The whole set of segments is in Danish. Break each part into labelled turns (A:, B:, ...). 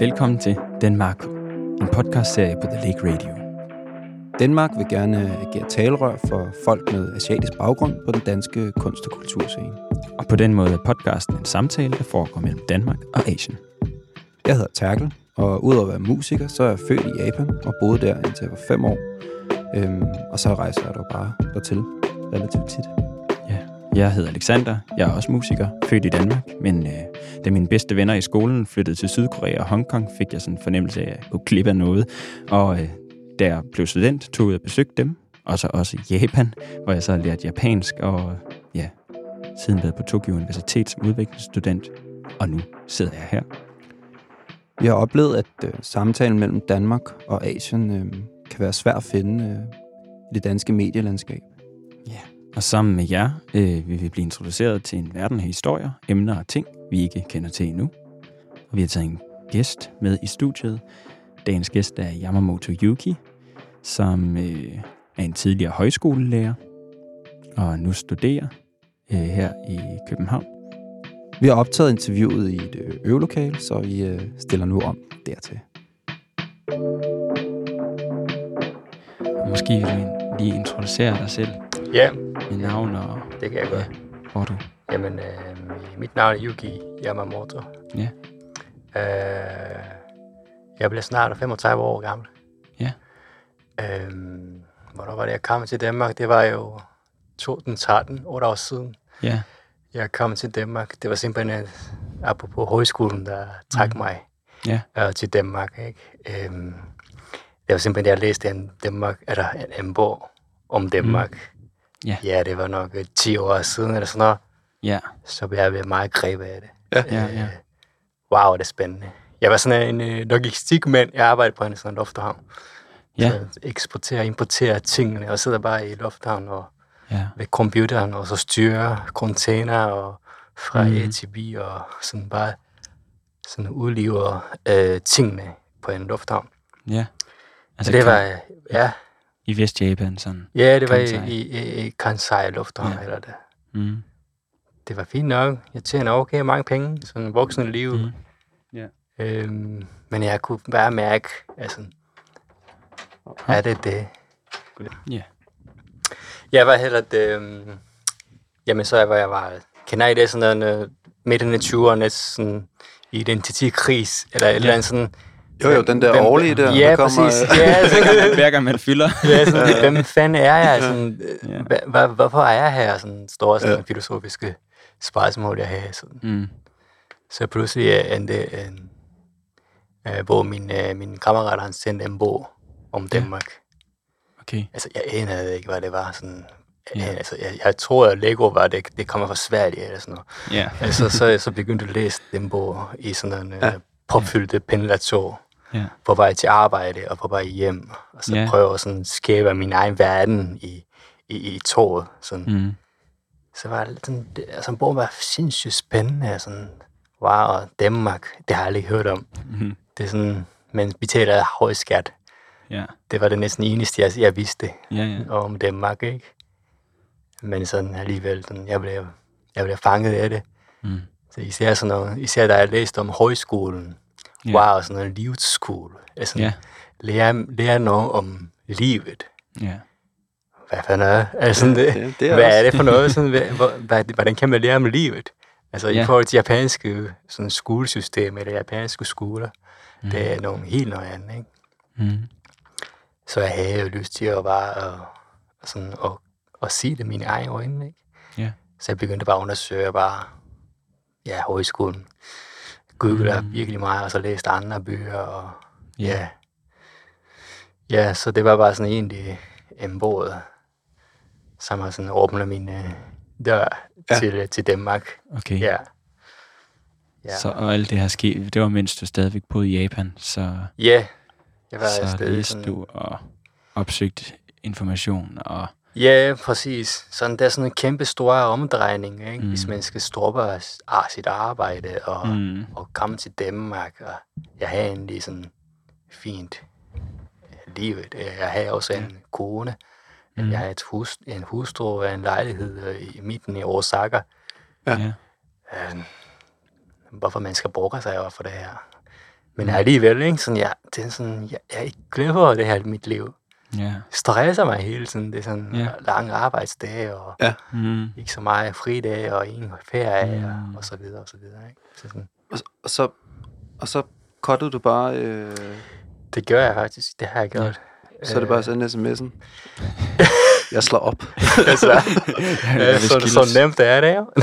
A: Velkommen til Danmark, en podcastserie på The Lake Radio.
B: Danmark vil gerne agere talerør for folk med asiatisk baggrund på den danske kunst- og kulturscene.
A: Og på den måde er podcasten en samtale, der foregår mellem Danmark og Asien.
B: Jeg hedder Terkel, og udover at være musiker, så er jeg født i Japan og boede der indtil jeg var fem år. Øhm, og så rejser jeg dog bare dertil relativt tit.
A: Jeg hedder Alexander. Jeg er også musiker, født i Danmark, men øh, da mine bedste venner i skolen flyttede til Sydkorea og Hongkong, fik jeg sådan en fornemmelse af at gå glip af noget. Og øh, da jeg blev student, tog jeg og besøgte dem, og så også i Japan, hvor jeg så har lært japansk, og ja, siden været på Tokyo Universitet som udviklingsstudent, og nu sidder jeg her.
B: Vi har oplevet, at øh, samtalen mellem Danmark og Asien øh, kan være svær at finde øh, i det danske medielandskab.
A: Ja, og sammen med jer øh, vil vi blive introduceret til en verden af historier, emner og ting, vi ikke kender til endnu. Og vi har taget en gæst med i studiet. Dagens gæst er Yamamoto Yuki, som øh, er en tidligere højskolelærer og nu studerer øh, her i København.
B: Vi har optaget interviewet i et øh, øvelokale, så vi øh, stiller nu om dertil.
A: Måske vil du lige introducere dig selv
C: Ja,
A: med navn og
C: det kan jeg godt.
A: hvor du...
C: Jamen, øh, mit navn er Yuki Yamamoto.
A: Ja,
C: Øh, jeg bliver snart 35 år gammel.
A: ja,
C: Øh, hvornår var det, jeg kom til Danmark? Det var jo 2013, 8 år siden.
A: ja,
C: Jeg kom til Danmark. Det var simpelthen, apropos højskolen, der trak
A: Mm.
C: mig
A: ja,
C: øh, til Danmark. Ikke? Øh, det var simpelthen, jeg læste en, Danmark, eller en, en bog om Danmark.
A: Mm. Ja.
C: ja, det var nok øh, 10 år siden, eller sådan noget.
A: ja,
C: Så blev jeg meget grebet af det.
A: ja, ja.
C: Øh, wow, det er spændende. Jeg var sådan en øh, logistikmand. Jeg arbejdede på en sådan lufthavn.
A: Ja,
C: Så eksporterer og importerer tingene, og sidder bare i lufthavnen og
A: ja,
C: ved computeren, og så styrer container og fra mm. A til B, og sådan bare sådan udlever øh, tingene på en lufthavn.
A: ja.
C: Altså, det var, øh, ja,
A: I Vestjapan, sådan.
C: ja, det var
A: Kansai.
C: i, i, i Kansai Lufthavn,
A: Ja.
C: eller det.
A: Mm.
C: Det var fint nok. Jeg tjener okay mange penge, sådan voksne liv.
A: Mm. Ja.
C: Øhm, men jeg kunne bare mærke, altså, er det det?
A: Ja.
C: Jeg var heller det, øhm, jamen så var jeg var, kender I det sådan noget, midt i 20'erne, sådan identitetskris, eller et eller andet sådan,
B: Jo, jo, den der
C: Hvem-
B: årlige der,
C: ja,
B: der kommer...
C: præcis.
B: øh,
C: Ja, sådan,
A: Hver gang man fylder.
C: ja, sådan, hvem fanden er jeg? Sådan,
A: Ja.
C: ja. hva, hvorfor er jeg her? Sådan store sådan,
B: Ja.
C: ja. filosofiske spørgsmål, jeg havde. Sådan.
A: Mm.
C: Så pludselig øh, endte en, øh, hvor min, øh, min kammerat han sendte en bog om
A: Ja.
C: Danmark.
A: Okay.
C: Altså, jeg anede ikke, hvad det var. Sådan,
A: Ja.
C: ja. altså, jeg, jeg troede, at Lego var, det, det kommer fra Sverige eller sådan noget.
A: Ja.
C: Altså, så jeg så begyndte at læse den bog i sådan en
B: Ja.
C: ja. popfyldte pendlertog
A: Ja.
C: på vej til arbejde og på vej hjem. Og så
A: Ja.
C: ja. prøve at skabe min egen verden i, i, i toget. Sådan. Mm. Så var det lidt sådan, det, altså, bogen var sindssygt spændende. og Sådan, wow, Danmark, det har jeg aldrig hørt om.
A: Mm.
C: Det er sådan, men vi taler høj skat.
A: Ja.
C: Det var det næsten eneste, jeg, jeg vidste
A: Ja, ja.
C: om Danmark, ikke? Men sådan alligevel, sådan, jeg, blev, jeg blev fanget af det.
A: Mm.
C: Så især, sådan noget, især da jeg læste om højskolen,
A: Ja.
C: ja. wow, sådan noget livsskole. Altså,
A: Ja.
C: ja. lære, lære noget om livet.
A: Ja.
C: Hvad fanden er altså, det?
B: det- det er
C: hvad
B: også-
C: er det for noget? Sådan, hvad, hvor- hvad, hvordan kan man lære om livet? Altså
A: Ja.
C: i forhold til japanske sådan, skolesystem eller japanske skoler, mm. det er nogle helt noget andet, ikke?
A: Mm.
C: Så jeg havde jo lyst til at bare uh, sådan, at, at se det mine egne øjne, ikke?
A: Ja.
C: Så jeg begyndte bare at undersøge bare, ja, højskolen. Google mm. virkelig meget, og så læste andre bøger, og
A: Ja.
C: ja. ja. Ja, så det var bare sådan egentlig en bog, som har sådan åbnet min øh, dør
B: Ja.
C: til, til Danmark.
A: Okay.
C: Ja. Ja.
A: Så og alt det her skete, det var mens du stadigvæk boede i Japan, så,
C: ja. Jeg var
A: så
C: stadig sådan,
A: du og opsøgte information og
C: Ja, præcis. Sådan, der er sådan en kæmpe stor omdrejning, ikke?
A: Mm.
C: Mm. hvis man skal stoppe af sit arbejde og,
A: Mm.
C: mm. og komme til Danmark. Og jeg har egentlig sådan fint liv. Jeg har også en kone.
A: Mm.
C: Mm. Jeg har et hus, en hustru og en lejlighed øh, i midten i Osaka.
A: ja.
C: Øh, hvorfor man skal bruge sig over for det her. Men alligevel, ikke? Sådan, jeg, det er sådan, jeg, jeg er ikke glad for det her i mit liv.
A: Ja.
C: Det stresser mig hele tiden. Det er sådan
A: Ja.
C: ja. lange arbejdsdage, og
A: Mm.
C: ikke så meget fridage, og ingen ferie,
A: Mm.
C: mm. og så videre, og så videre. Ikke? Så sådan,
B: Og, og så, og så cuttede du bare, øh,
C: det gør jeg faktisk. Det har jeg gjort.
B: så er det bare at sende sms'en. Jeg slår op.
C: altså, øh, så, så nemt er det jo.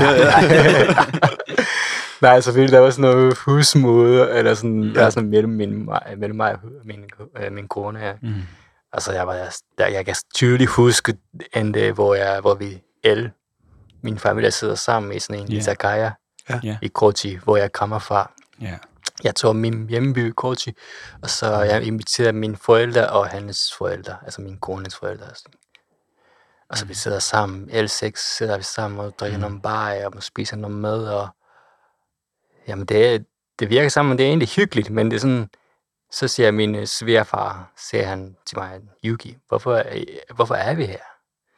C: Nej, selvfølgelig, der var sådan noget husmode, eller sådan, ja. der er sådan mellem, min, mellem mig og min, øh, min kone her.
A: Mm.
C: Altså, jeg, var, der, jeg kan tydeligt huske, en dag, hvor, jeg, hvor vi alle, min familie sidder sammen i sådan en yeah. izakaya.
B: Ja.
C: i Kochi, hvor jeg kommer fra.
A: Ja.
C: Jeg tog min hjemmeby i Kochi, og så jeg inviterede mine forældre og hans forældre, altså min kones forældre. altså. Og så vi sidder sammen, alle seks sidder vi sammen og drikker mm. nogle bajer og spiser noget mad, og jamen det, er, det virker sammen, det er egentlig hyggeligt, men det er sådan, så siger min øh, svigerfar, siger han til mig, Yuki, hvorfor, er- hvorfor er vi her?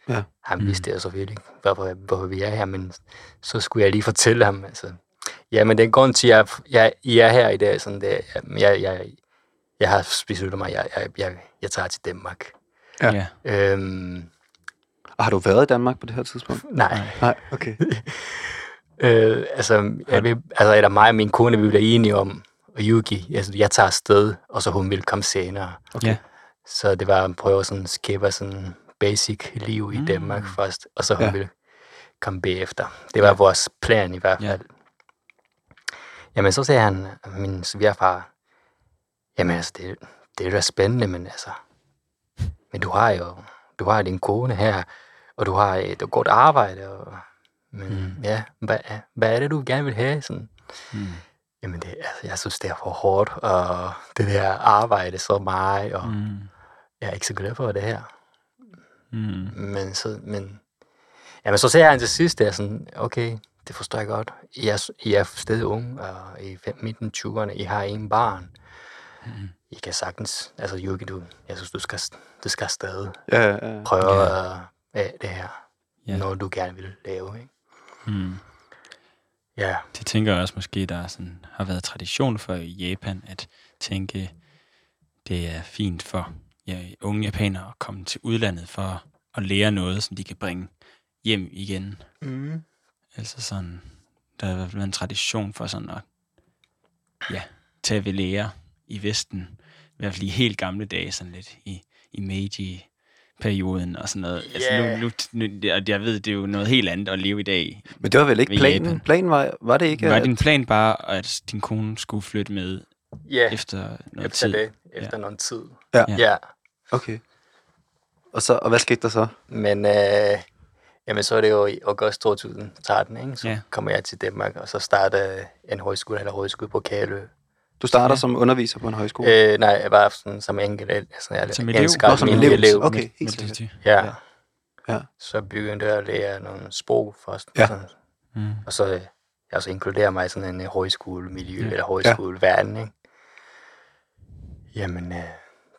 B: Ja.
C: Han vidste det selvfølgelig ikke, hvorfor, hvorfor vi er her, men så skulle jeg lige fortælle ham, altså, ja, men det er grund til, at jeg, jeg, I er her i dag, sådan det, jeg, jeg, jeg har besluttet mig, jeg, jeg, jeg, jeg tager til Danmark.
B: Ja.
C: Øhm,
B: Og har du været i Danmark på det her tidspunkt?
C: nej,
B: Nej, okay.
C: øh, altså, jeg altså, eller mig og min kone, vi bliver enige om, og Yuki, altså, jeg tager afsted, og så hun vil komme senere.
A: Ja.
C: Så det var at prøve sådan at skabe sådan basic liv i
A: Mm.
C: Danmark først, og så hun
B: Ja.
C: ja. ville komme bagefter. Det var ja. vores plan i hvert
A: Ja.
C: fald. Jamen, så sagde han, min svigerfar, jamen altså, det, det er da spændende, men altså, men du har jo, du har din kone her, og du har et godt arbejde, og, men mm. ja, hvad, er- hvad er det, du gerne vil have? Sådan,
A: Mm.
C: Jamen, det, altså, jeg synes, det er for hårdt, og det der arbejde så meget, og mm. Jeg er ikke så glad for det her.
A: Mm.
C: Men så, men, jamen, så sagde han til sidst, der sådan, okay, det forstår jeg godt. I er, I er stadig unge, og i fem- midten 20'erne, I har en barn. Mm. I kan sagtens, altså Yuki, du, jeg synes, du skal, du skal stadig
B: Ja, ja, ja.
C: prøve
A: Ja.
C: ja. at, det her,
A: Ja.
C: ja. noget du gerne vil lave. Ikke?
A: Mm.
C: Ja,
A: Det tænker jeg også måske, der er sådan, har været tradition for i Japan, at tænke, det er fint for ja, unge japanere at komme til udlandet for at lære noget, som de kan bringe hjem igen.
C: mm.
A: Altså sådan, der har været en tradition for sådan at ja, tage ved lære i Vesten. I hvert fald i helt gamle dage, sådan lidt i, i Meiji-perioden og sådan noget. Altså
C: Ja.
A: nu, nu, nu, jeg jeg ved, det er jo noget helt andet at leve i dag.
B: Men det var vel ikke
A: Ved
B: planen?
A: Japan.
B: Planen var, var det ikke?
A: Var
B: at-
A: din plan bare, at din kone skulle flytte med
C: ja
A: efter noget
C: efter
A: tid?
C: det, efter ja. noget tid.
B: Ja.
A: Ja.
C: ja.
B: Okay. Og, så, og hvad skete der så?
C: Men øh, jamen, så er det jo i august 2013, ikke? så
A: Ja.
C: ja. kommer jeg til Danmark, og så starter en højskole, eller højskole på Kælø.
B: Du starter
A: Ja.
B: ja. som underviser på en højskole?
C: Øh, nej, jeg var sådan, som enkelt, altså, jeg
A: Som elev?
C: elsker
B: Nå, som
C: min
B: elev.
C: elev.
B: Okay, helt
A: med
B: sikkert.
A: det-
C: Ja.
B: Ja. Ja.
C: Så begyndte jeg at lære nogle sprog først.
B: Ja.
C: Sådan,
A: Mm.
C: og så øh, jeg så inkluderer mig i sådan en øh, højskolemiljø,
A: Ja.
C: ja. eller højskoleverden, ikke? Jamen, øh,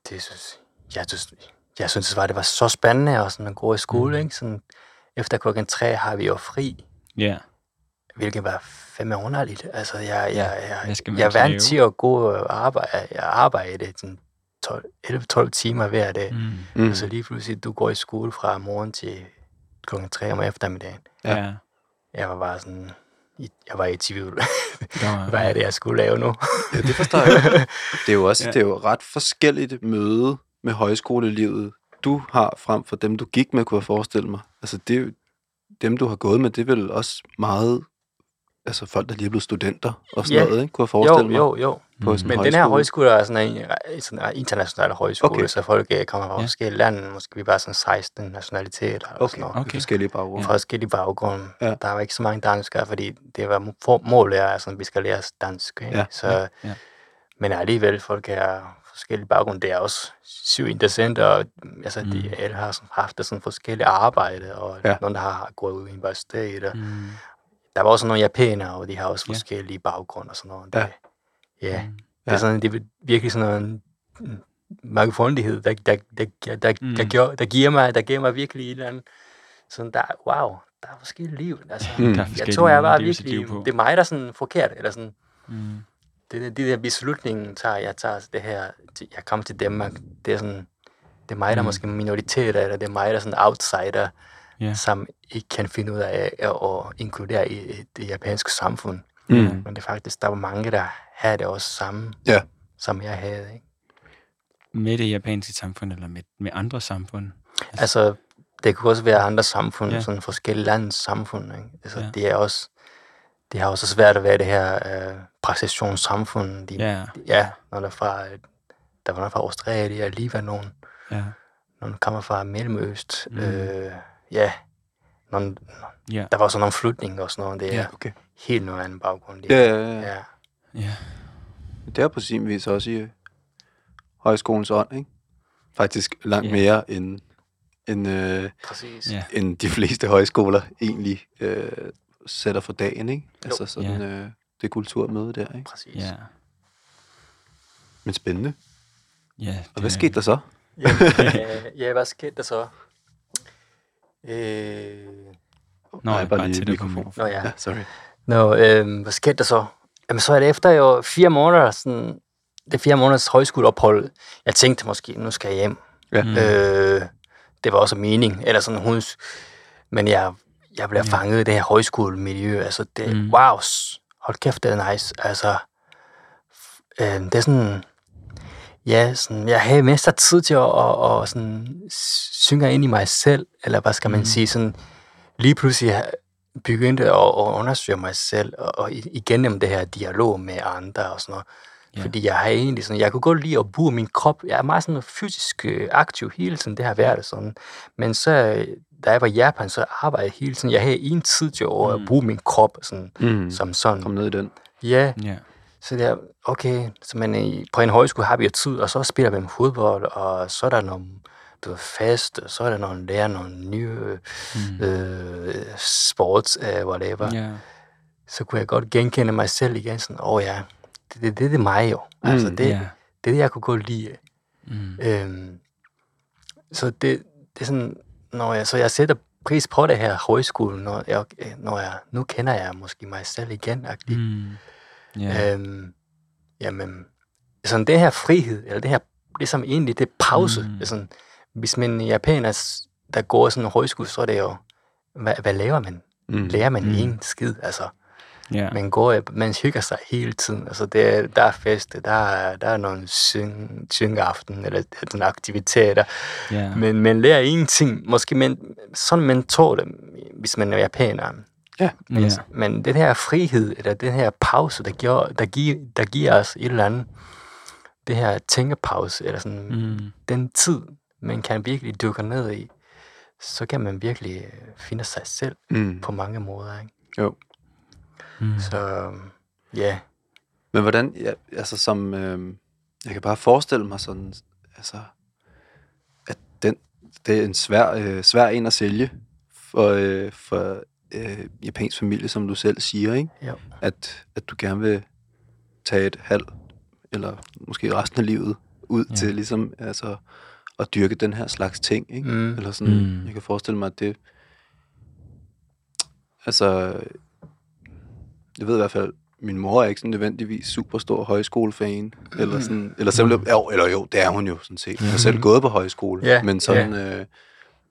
C: det synes, jeg synes, jeg synes bare, det var så spændende og sådan at gå i skole,
A: Mm.
C: ikke? Sådan, efter klokken tre har vi jo fri,
A: Ja,
C: hvilket var fandme underligt. Altså, jeg, jeg, jeg, jeg vant
A: lave?
C: til at gå og arbejde, jeg arbejde sådan 12 11-12 timer hver dag.
A: mm.
B: Mm.
C: Og så lige pludselig, du går i skole fra morgen til klokken 3 om eftermiddagen.
A: ja.
C: Jeg var bare sådan, i- jeg var i tvivl. Hvad er det, jeg skulle lave nu?
B: Ja, det forstår jeg. Det er jo også
A: Ja.
B: ja. det er jo ret forskelligt møde med højskolelivet, du har frem for dem, du gik med, kunne jeg forestille mig. Altså, det er jo, dem, du har gået med, det er vel også meget altså folk, der lige er blevet studenter og sådan
C: Ja.
B: noget, ikke? kunne jeg forestille
C: Jo,
B: mig.
C: jo, jo.
B: På
A: Mm.
B: sådan
C: Men
B: en
C: den her
B: højskole.
C: højskole er sådan en, sådan en international højskole,
B: Okay.
C: så folk øh, kommer fra
A: Ja.
C: ja. forskellige lande, måske vi bare sådan 16 nationaliteter
B: Okay,
C: sådan noget.
B: okay. Forskellige baggrunde.
C: Fra forskellige baggrunde.
B: Ja.
C: Der var ikke så mange danskere, fordi det var for, målet er, altså, at vi skal lære os dansk. Ikke?
B: Ja,
C: Så,
A: ja, ja.
C: Men alligevel, folk er forskellige baggrunde. Det er også sygt interessant, og altså,
A: Mm.
C: de alle har sådan, haft sådan forskellige arbejde, og
B: Ja.
C: ja. nogle, der har gået ud i universitet. Og,
A: Mm.
C: Der var også nogle japanere, og de har også
A: Ja.
C: forskellige baggrunde og sådan noget.
B: Ja.
C: Det, ja.
A: Mm.
C: Det er, sådan, det er virkelig sådan en en mangfoldighed, der, der, der, der, der,
A: Mm.
C: der, gør, der, giver mig, der giver mig virkelig et eller andet, sådan der, wow, der er forskellige liv. Altså,
B: Mm.
C: Jeg tror, jeg var virkelig, det er mig, der er sådan forkert, eller sådan,
A: Mm.
C: det, de der beslutninger tager, jeg tager det her, jeg kommer til Danmark, det er sådan, det er mig, der mm. måske minoritet, eller det er mig, der er sådan outsider,
A: Ja.
C: som ikke kan finde ud af at, at inkludere i det japanske samfund.
B: Mm.
C: Men det er faktisk, der var mange, der havde det også samme,
B: Ja.
C: som jeg havde. Ikke?
A: Med det japanske samfund, eller med, med andre samfund?
C: Altså, det kunne også være andre samfund,
A: ja.
C: sådan forskellige landes samfund. Ikke? Altså,
A: ja.
C: det er også, det har også svært at være det her øh, præcisionssamfund. De,
A: Ja.
C: ja, når der er fra, øh, der var nogen fra Australien, Libanon,
A: Ja.
C: nogle kommer fra Mellemøst.
A: Mm.
C: Øh, ja, nogle,
A: Ja.
C: der var også nogle flytninger og sådan noget. Det er
A: Ja.
B: Okay.
C: helt noget anden baggrund.
B: Ja, ja, ja.
C: ja.
A: Ja.
B: Det er på sin vis også i øh, højskolens ånd, ikke? Faktisk langt
A: Ja.
B: mere end, end, øh,
C: præcis.
A: Ja.
B: end de fleste højskoler egentlig øh, sætter for dagen, ikke? Altså sådan
A: Ja.
B: øh, det kulturmøde der, ikke?
C: præcis.
A: Ja.
B: Men spændende.
A: Ja.
B: Og hvad skete der så?
C: ja, ja, hvad skete der så? Øh,
A: Nå,
B: Nej,
A: jeg
B: bare
A: bare
B: lige
A: på
B: mikrofon.
A: mikrofonen.
C: nå ja.
B: Ja, sorry.
C: Nå, øh, hvad skete der så? Jamen, så er det efter jo fire måneder, sådan, det fire måneders højskoleophold. Jeg tænkte måske, nu skal jeg hjem.
B: Ja.
A: Mm.
C: Øh, det var også mening, eller sådan hun, men jeg, jeg blev
A: Ja.
C: fanget i det her højskolemiljø. Altså, det,
A: Mm.
C: wow, hold kæft, det er nice. Altså, øh, det er sådan, ja, sådan, jeg havde masser af tid til at, at, at sådan, synge ind i mig selv, eller hvad skal man
A: Mm.
C: sige, sådan, lige pludselig begyndte at, at undersøge mig selv, og, og igennem det her dialog med andre og sådan noget.
A: Ja.
C: Fordi jeg har egentlig sådan, jeg kunne godt lide at bruge min krop. Jeg er meget sådan fysisk øh, aktiv hele tiden, det har været sådan. Men så, da jeg var i Japan, så arbejdede jeg hele tiden. Jeg havde en tid til at
A: Mm.
C: bruge min krop sådan,
B: Mm.
C: som sådan.
B: Kom ned i den.
C: Ja,
A: Ja.
C: Så det er, okay, så man, i- på en højskole har vi jo tid, og så spiller vi fodbold, og så er der nogle du fest, og så er der nogle lærer nogle nye
A: Mm.
C: øh, sports, øh, whatever.
A: Ja.
C: Så kunne jeg godt genkende mig selv igen, sådan, åh oh, ja, det, det, det, det er mig jo. Altså,
B: Mm,
C: det,
A: Ja.
C: det er det, jeg kunne godt lide.
A: Mm.
C: Øhm, så det, det er sådan, når jeg, så jeg sætter pris på det her højskole, når jeg, når jeg, nu kender jeg måske mig selv igen. Mm.
A: Ja.
C: Øhm, jamen, sådan det her frihed, eller det her, det er som egentlig det pause.
A: Mm.
C: Det er sådan, hvis man er japaner, der går sådan en højskole, så er det jo, hvad, hvad laver man?
B: Mm.
C: Lærer man
A: Mm.
C: en skid? Altså,
A: Ja.
C: man går, man hygger sig hele tiden. Altså, det, er- der er fest, der er, der er nogle syng, syngeaften, eller sådan aktiviteter.
A: Ja.
C: Men man lærer ingenting. Måske man, sådan man tror det, hvis man er japaner.
B: Ja.
C: Men,
A: Ja.
C: men den her frihed, eller den her pause, der, giver, der, giver, der giver os et eller andet, det her tænkepause, eller sådan,
A: Mm.
C: den tid, man kan virkelig dykke ned i, så kan man virkelig øh, finde sig selv
B: Mm.
C: på mange måder. Ikke?
B: Jo.
A: Mm.
C: Så ja,
B: Men hvordan, ja, altså som, øh, jeg kan bare forestille mig sådan, altså, at den, det er en svær, øh, svær en at sælge for, øh, for øh, japansk familie, som du selv siger, ikke?
C: jo.
B: At, at du gerne vil tage et halv, eller måske resten af livet, ud
A: Ja.
B: til ligesom, altså, at dyrke den her slags ting, ikke?
C: Mm.
B: Eller sådan,
A: Mm.
B: mm. jeg kan forestille mig, at det, altså, jeg ved i hvert fald, min mor er ikke sådan nødvendigvis super stor højskolefan, eller sådan, eller selv, jo, eller jo, det er hun jo sådan set. Hun har selv gået på højskole,
C: Ja,
B: men sådan, øh,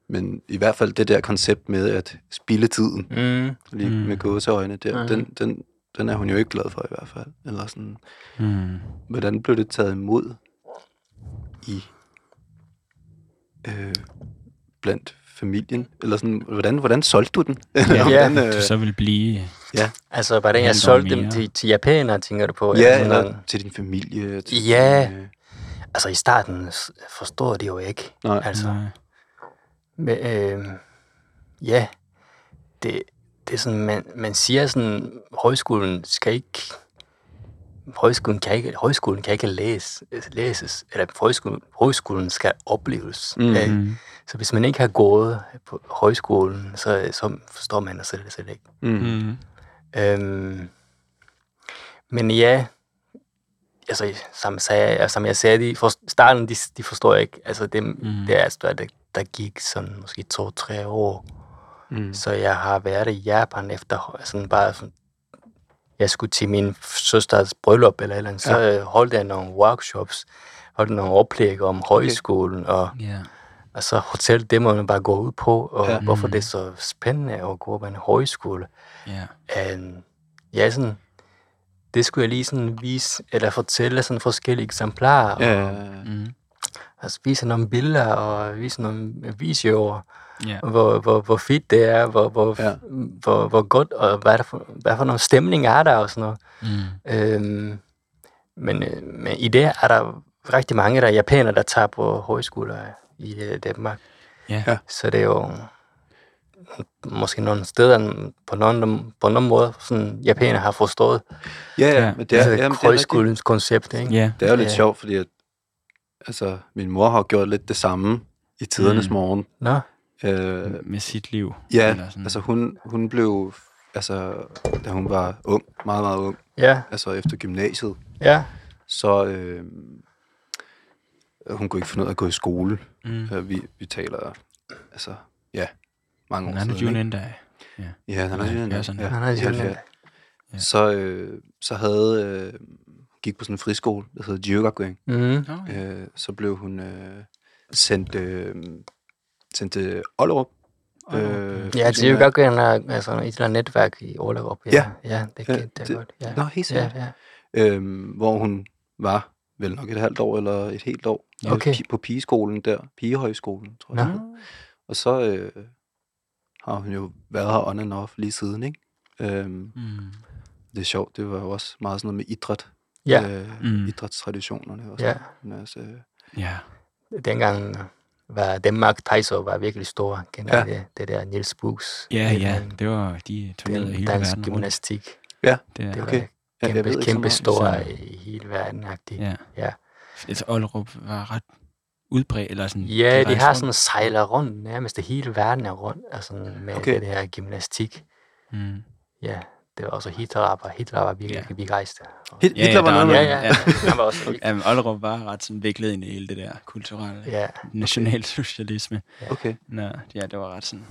B: men i hvert fald det der koncept med at spille tiden,
C: Mm.
B: lige
A: Mm.
B: med gåseøjne der,
C: Mhm.
B: den, den, den er hun jo ikke glad for i hvert fald. Eller sådan,
A: Mm.
B: hvordan blev det taget imod i øh, blandt familien? Eller sådan, hvordan, hvordan solgte du den? Eller hvordan, øh,
A: Du så vil blive...
B: ja,
C: Altså, hvordan jeg
A: Mindre
C: solgte dem til, til japanere, tænker du på?
B: ja,
C: noget?
B: eller til din familie? Til
C: Ja.
B: Din, øh,
C: Altså, i starten forstår de jo ikke.
B: nej,
C: Altså,
A: Nej.
C: Men, øh, ja, det, det er sådan, man, man siger sådan, højskolen skal ikke, højskolen kan ikke, højskolen kan ikke læse, læses, eller højskolen, højskolen skal opleves.
A: Mm.
C: Så hvis man ikke har gået på højskolen, så, så forstår man det selv, selv ikke.
B: mm.
C: Øhm, men ja, altså, som, sagde, som jeg sagde, de for, starten, de, de forstår ikke. Altså, det,
A: Mm.
C: det er altså, der, gik sådan måske to-tre år.
B: Mm.
C: Så jeg har været i Japan efter sådan bare sådan jeg skulle til min søsters bryllup eller eller andet, så
B: Ja.
C: øh, holdt jeg nogle workshops, holdt nogle oplæg om højskolen, og,
A: Ja.
C: og så hotel, det må man bare gå ud på, og
B: Ja.
C: hvorfor
A: Mm.
C: det er så spændende at gå på en højskole.
A: Ja.
C: Um, ja, sådan, det skulle jeg lige sådan vise, eller fortælle sådan forskellige eksemplarer,
B: Ja, ja, ja.
A: Mm.
C: Altså vise nogle billeder, og vise nogle videoer,
A: Ja.
C: hvor, hvor, hvor fedt det er, hvor, hvor,
B: Ja.
C: ja. hvor, hvor godt, og hvad, er der for, hvad for nogle stemninger er der og sådan noget.
A: Mm.
C: Øhm, men, øh, men i det er der rigtig mange, der er japanere, der tager på højskoler i øh, Danmark.
A: Ja.
B: Ja.
C: Så det er jo måske nogle steder, på nogle, på nogle måder, sådan japanere har forstået.
B: Ja,
A: Ja.
B: ja, men det er,
C: er,
B: jamen, det er,
C: højskolens koncept, ikke?
A: Ja.
B: det er jo lidt
C: Ja.
B: sjovt, fordi at, altså, min mor har gjort lidt det samme i tidernes
A: Mm.
B: morgen.
C: Nå,
B: Øh,
A: Med sit liv.
B: ja,
A: eller sådan.
B: altså hun, hun blev, altså, da hun var ung, meget, meget ung,
C: ja,
B: altså efter gymnasiet,
C: ja,
B: så øh, hun kunne ikke finde ud af at gå i skole.
A: Mm.
B: Øh, vi, vi taler, altså, ja, mange år
A: Han er
B: siden.
A: jo
B: ikke?
A: en dag.
B: Ja, han er
A: Ja,
B: jo
A: ja, sådan.
B: ja,
C: han er
B: i
C: jo
B: 70.
A: Ja.
B: Så, øh, så havde, øh, gik på sådan en friskole, der hedder Jyogakuen.
C: mm,
A: ja.
B: Øh, så blev hun øh, sendt, øh, sendt til Ollerup. Øh,
C: ja, det er jo godt, at han altså, et eller andet netværk i Orlerup. Ja,
B: Ja.
C: ja det,
B: Ja,
C: det, det er godt. Ja.
B: Nå, helt
C: ja,
B: sikkert.
C: ja.
B: øh, hvor hun var vel nok et halvt år eller et helt år
C: Ja. Okay.
B: på pigeskolen der, pigehøjskolen, tror jeg.
C: Nå.
B: Og så øh, har hun jo været her on and off lige siden, ikke? Øhm,
A: Mm.
B: det er sjovt, det var jo også meget sådan noget med idræt.
C: Ja.
B: Øh,
A: Mm.
B: Idrætstraditionerne og
C: Ja.
B: sådan. Men altså, øh,
A: Ja.
C: Dengang var Danmark Taisov var virkelig stor.
B: Ja.
C: ja. det, det der Niels Buchs.
A: Ja,
C: det
A: ja. Det var, de turnerede hele
C: dansk
A: verden
C: gymnastik.
A: Det er,
C: Det var
B: Okay. Ja, ved
C: kæmpe,
B: så
C: kæmpe store
A: Så-
C: i hele verden. -agtigt.
A: ja.
C: Ja.
A: Altså, Ollerup var ret udbredt, eller sådan...
C: Ja, de
A: rejste
C: har
A: rundt.
C: sådan sejler rundt, nærmest det hele verden er rundt, altså med
B: Okay.
C: okay. det her gymnastik.
A: Mm.
C: Ja, det var også Hitler, var, Hitler var virkelig
A: Ja.
C: ja. begejstret.
B: Hit-
A: Ja,
B: Hitler var
A: der er
B: noget
C: Ja,
B: med.
C: ja, han var også.
A: Jamen, Ollerup var ret sådan viklet ind i hele det der kulturelle
C: Ja,
A: nationalsocialisme.
B: Okay.
A: Nå, ja, det var ret sådan...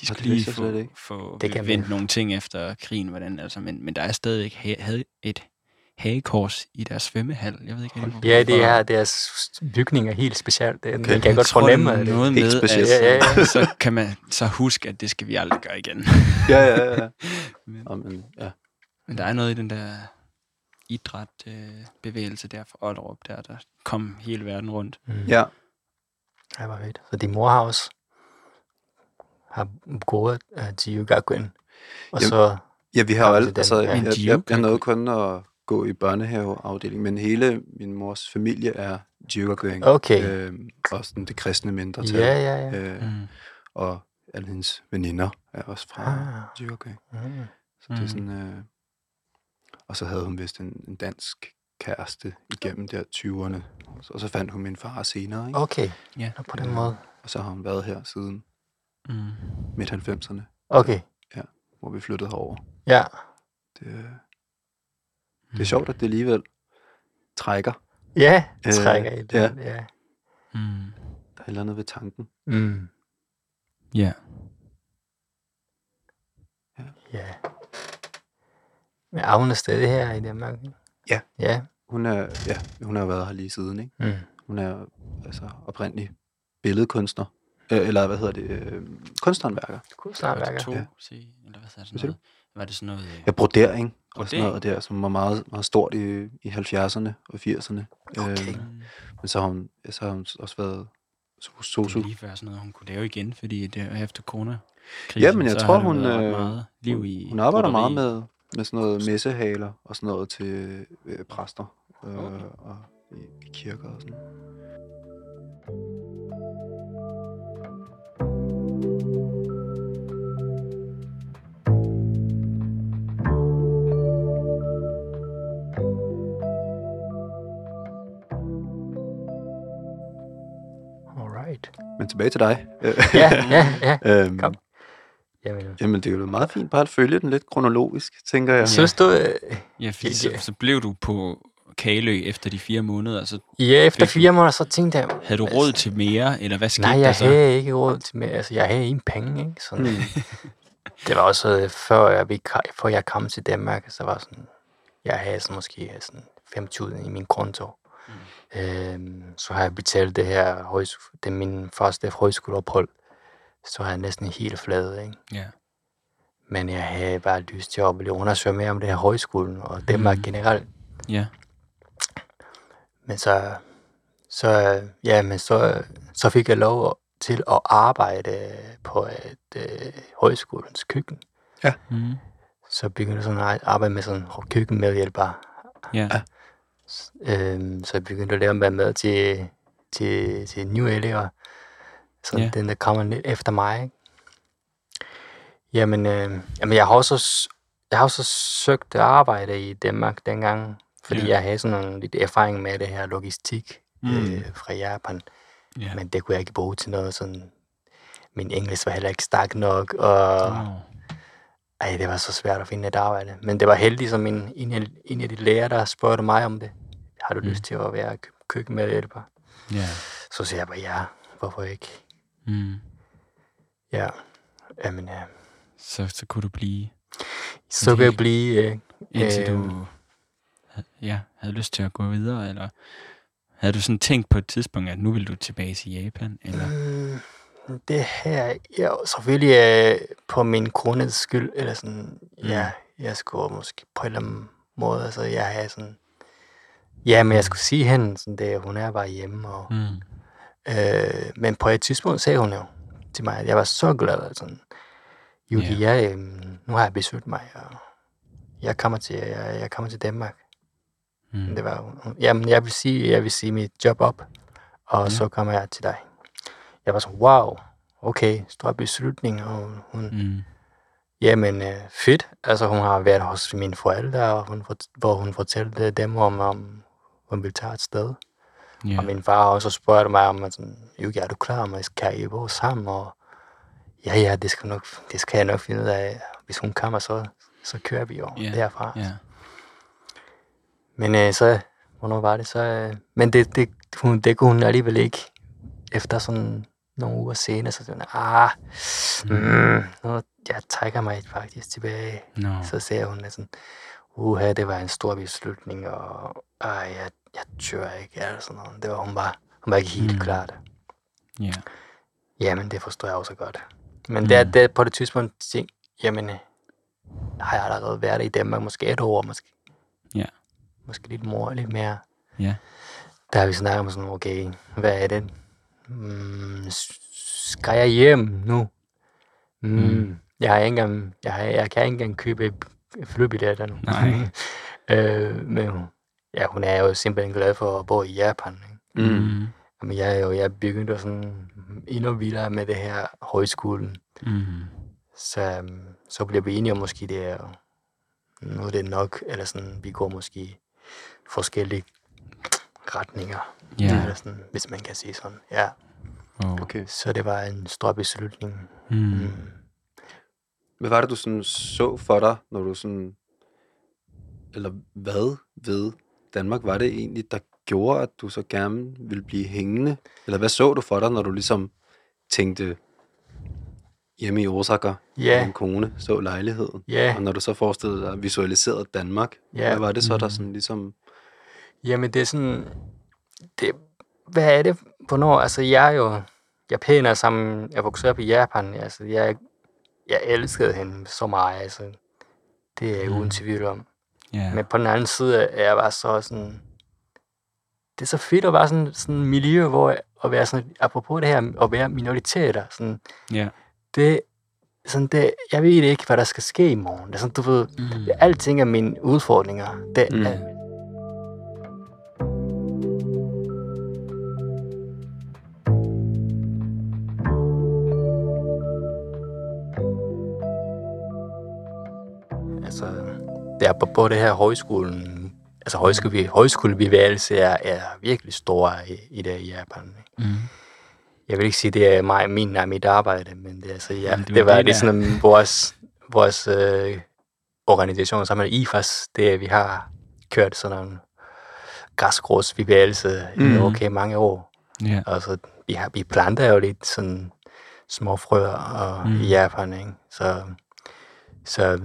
A: De skulle lige få, få
C: Det kan
A: vendt nogle ting efter krigen, hvordan, altså, men, men der er stadig ikke ha- havde et hagekors i deres svømmehal. Jeg ved ikke, rigtig, hvorfor.
C: ja det er deres bygning er helt specielt. Det,
B: Okay.
C: kan
A: Jeg
C: godt
A: tror,
C: fornemme
A: det er
C: det.
A: noget
B: Helt
A: med,
B: specielt.
A: at,
C: Ja, ja, ja.
A: så kan man så huske, at det skal vi aldrig gøre igen.
B: Ja, ja, ja.
A: Men-
B: men, ja.
A: Men der er noget i den der idræt øh, bevægelse der fra Ollerup, der, der kom hele verden rundt.
C: Mm.
B: ja.
C: Det var fedt. Så din mor har også har gået uh, til Yugakuen. Og
B: Jamen,
C: så,
B: Ja, vi har jo
C: den,
B: altså,
C: ja.
B: jeg, jeg, jeg, jeg
A: kan-
B: nåede kun at gå i børnehaveafdelingen, men hele min mors familie er Jygergøring.
C: Okay.
B: Øh, og sådan det kristne mindretal.
C: ja, ja, ja.
B: Øh,
A: Mm.
B: og alle hendes veninder er også fra
C: Ah.
B: Jygergøring.
C: Mm.
B: Så det er
A: Mm.
B: sådan... Øh, og så havde hun vist en, en dansk kæreste igennem der 20'erne. Og så, og fandt hun min far senere, ikke?
C: Okay,
A: Ja.
C: Nå, på den måde.
B: Og så har hun været her siden
A: Mm.
B: midt 90'erne,
C: Okay,
B: hvor vi flyttede herover.
C: ja.
B: Det, øh, det er sjovt, at det alligevel trækker.
C: Ja,
B: Øh,
C: trækker i
B: ja.
C: den. Ja.
A: Mm.
B: Der er et eller andet ved tanken.
C: Mm.
A: Ja.
C: Ja. Men er hun er stadig her i Danmark?
B: Ja.
C: Ja.
B: Hun er, ja, hun har været her lige siden, ikke?
C: Mm.
B: Hun er altså oprindelig billedkunstner. Øh, eller hvad hedder det? Øh, kunsthåndværker.
A: Det
C: være.
A: to,
B: Ja.
A: sige, eller hvad
B: Hvad
A: det sådan
B: siger
A: noget? Var det sådan noget... øh,
B: Ja, brodering og sådan
A: Brodering?
B: noget der, som var meget, meget stort i, i 70'erne og 80'erne.
C: Okay.
B: Øh, men så har hun, så har hun også været so-
A: Det
B: sosu.
A: er lige før sådan noget, hun kunne lave igen, fordi det er efter corona
B: Ja, men jeg tror, hun, øh,
A: meget liv i
B: Hun arbejder
A: broderi.
B: meget med, med sådan noget messehaler og sådan noget til øh, præster øh,
A: Okay.
B: og i, i kirker og sådan. Men tilbage til dig.
C: Ja, ja, ja.
B: øhm,
C: Kom. Jamen,
B: Jamen, det er jo meget fint bare at følge den lidt kronologisk, tænker jeg.
C: synes du, øh,
A: Ja, fordi så, så blev du på Kalø efter de fire måneder, så
C: ja, efter
A: Fik
C: fire måneder, så tænkte jeg...
A: havde du råd til mere, eller hvad skete
C: Nej,
A: der
C: jeg
A: så?
C: havde ikke råd til mere. Altså, jeg havde ingen penge, ikke? Sådan,
B: Mm.
C: det var også øh, før jeg, før jeg kom til Danmark, så var sådan, jeg havde sådan måske sådan 5.000 i min konto. Mm. Øhm, så har jeg betalt det her, højs- det er min første højskoleophold, så har jeg næsten helt flad, ikke?
A: Ja.
C: Men jeg havde bare lyst til at blive undersøge mere om det her højskolen, og Danmark mm. generelt.
A: Ja.
C: Men så, så, ja, men så, så fik jeg lov til at arbejde på et øh, højskolens køkken.
A: Mm.
C: Så begyndte jeg sådan at arbejde med sådan køkkenmedhjælper.
A: Ja.
C: Øhm, så jeg begyndte at lave med mad til, til, til nye elever. Så
A: Ja.
C: den, der kommer lidt efter mig. Ikke? Jamen, øh, jamen, jeg har også, jeg har også søgt arbejde i Danmark dengang, fordi
A: ja.
C: jeg havde sådan nogle, lidt erfaring med det her logistik
A: Mm.
C: øh, fra Japan.
A: Ja.
C: Men det kunne jeg ikke bruge til noget sådan... Min engelsk var heller ikke stærk nok, og
A: Wow.
C: ej, det var så svært at finde et arbejde. Men det var heldigt, som en, en, af, en af de læger, der spurgte mig om det. Har du
A: Mm.
C: lyst til at være kø- køkkenmedhjælper?
A: Ja.
C: Så siger jeg bare, ja, hvorfor ikke?
A: Mm.
C: Ja, jamen, ja.
A: Så, så kunne du blive,
C: Så kan jeg blive... Øh,
A: indtil
C: Øhm.
A: du ja, havde lyst til at gå videre, eller havde du sådan tænkt på et tidspunkt, at nu vil du tilbage til Japan, eller?
C: Mm, det her, ja, selvfølgelig øh, på min kones skyld, eller sådan,
A: Mm.
C: ja, jeg skulle måske på en eller anden måde, altså jeg havde sådan, ja, men jeg skulle sige hende, sådan det, hun er bare hjemme, og,
A: Mm.
C: øh, men på et tidspunkt sagde hun jo til mig, at jeg var så glad, altså, Julie, yeah. jeg, øhm, nu har jeg besøgt mig, og jeg kommer til, jeg, jeg kommer til Danmark.
A: Mm.
C: Det var, jamen, jeg vil sige, jeg vil sige mit job op, og
A: Ja.
C: så kommer jeg til dig. Jeg var så, wow, okay, stor beslutning, og hun,
A: Mm.
C: jamen øh, fedt. Altså, hun har været hos mine forældre, og hun, hvor hun fortalte dem om, om hun ville tage et sted.
A: Ja.
C: Og min far også spurgt mig om, at sådan, Yuki, er du klar med, kan I bo sammen? Og ja, ja, det skal, nok, det skal jeg nok finde ud af. Hvis hun kommer, så, så kører vi jo
A: Ja,
C: derfra.
A: Ja.
C: Men øh, så, hvornår var det så? Øh, men det, det, hun, det kunne hun alligevel ikke. Efter sådan nogle uger senere, så sådan, ah, mm, nu, jeg trækker mig faktisk tilbage.
A: Nå.
C: Så sagde hun sådan, uha, det var en stor beslutning, og ej, jeg, jeg tør ikke, eller sådan noget. Det var hun bare, hun var ikke helt
A: Mm.
C: mm. klar.
A: Ja.
C: Jamen, det forstår jeg også godt. Men mm. det, er- det, er på det tidspunkt ting, jamen, har jeg allerede været i Danmark, måske et år, måske.
A: Ja.
C: Måske lidt, more, lidt mere.
A: Ja.
C: Der har vi snakket om sådan, okay, hvad er det? Mm, skal jeg hjem nu? Mm,
A: Mm.
C: mm. Jeg, har ikke engang, jeg, har, jeg kan ikke engang købe flybilletter nu.
A: Nej.
C: øh, men ja, hun er jo simpelthen glad for at bo i Japan. Ikke?
B: Mm.
C: Men jeg, er jo, jeg begyndte sådan endnu vildere med det her højskolen.
A: Mm.
C: Så, øhm, så bliver vi enige om måske det er, nu er det nok, eller sådan, vi går måske forskellige retninger.
A: Ja.
C: Eller sådan, hvis man kan sige sådan. Ja,
A: Oh.
B: Okay.
C: så det var en stor beslutning.
A: Mm.
C: Mm.
B: Hvad var det, du sådan så for dig, når du sådan... Eller hvad ved Danmark var det egentlig, der gjorde, at du så gerne ville blive hængende? Eller hvad så du for dig, når du ligesom tænkte hjemme i Osaka,
C: Ja.
B: med en kone, så lejligheden?
C: Ja,
B: Og når du så forestillede dig visualiseret Danmark,
C: Ja.
B: hvad var det så, der
A: Mm.
B: sådan ligesom...
C: jamen det er sådan, det, hvad er det, hvornår, altså jeg er jo japaner, som jeg voksede op i Japan, altså jeg, jeg elskede hende så meget, altså det er jeg
A: Mm.
C: uden tvivl om.
A: Ja.
C: Men på den anden side er jeg bare så sådan... Det er så fedt at være sådan, sådan et miljø, hvor at være sådan, apropos det her, at være minoriteter, sådan,
A: Ja.
C: det, sådan det, jeg ved ikke, hvad der skal ske i morgen. Det er sådan, du ved,
A: Mm.
C: alting er mine udfordringer. Det,
B: mm.
C: er, er på, på det her højskolen, altså højskole, højskolebevægelse er, er virkelig stor i, i det i Japan. ikke?
A: Mm.
C: Jeg vil ikke sige, det er mig, min er mit arbejde, men det, er altså, ja,
A: Men det var
C: det var
A: det,
C: det, sådan vores, vores øh, organisation, som er IFAS, det vi har kørt sådan en græsgrådsbevægelse mm. I okay mange år.
A: Ja.
C: Altså, vi, har, vi planter jo lidt sådan små frøer og,
A: Mm.
C: i Japan, ikke? Så Så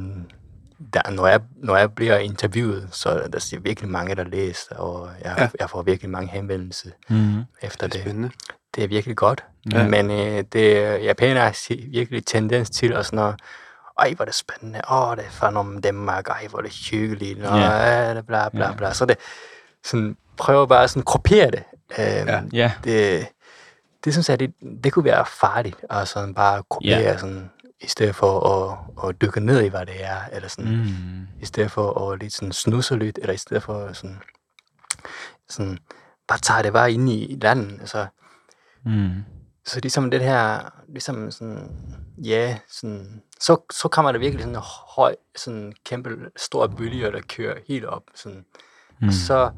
C: der, når, jeg, når jeg bliver interviewet, så er der er virkelig mange, der læser, og jeg,
B: Ja.
C: jeg får virkelig mange henvendelser
A: Mm.
C: efter
B: Det er
C: det.
B: spændende.
C: Det er virkelig godt.
B: Ja.
C: Men øh, det, japanere har virkelig tendens til at sådan noget, ej, hvor er det spændende, åh, det er fra om Danmark, ej, hvor er det hyggeligt, og
A: Ja.
C: bla, bla, bla,
A: Ja.
C: bla. Så det, sådan, prøver bare sådan at kopiere det. Øhm,
B: Ja.
A: Ja.
C: det, det synes jeg, det, det kunne være farligt, at sådan bare kopiere
A: ja.
C: sådan, i stedet for at, at dykke ned i, hvad det er, eller sådan, mm. I stedet for at lidt sådan snusse lidt, eller i stedet for sådan, sådan bare tage det bare ind i landet, altså,
A: Mm.
C: så ligesom det her, ligesom sådan, ja, sådan, så, så kommer der virkelig sådan en høj, sådan kæmpe stor bølge, der kører helt op, sådan,
A: Mm.
C: og så,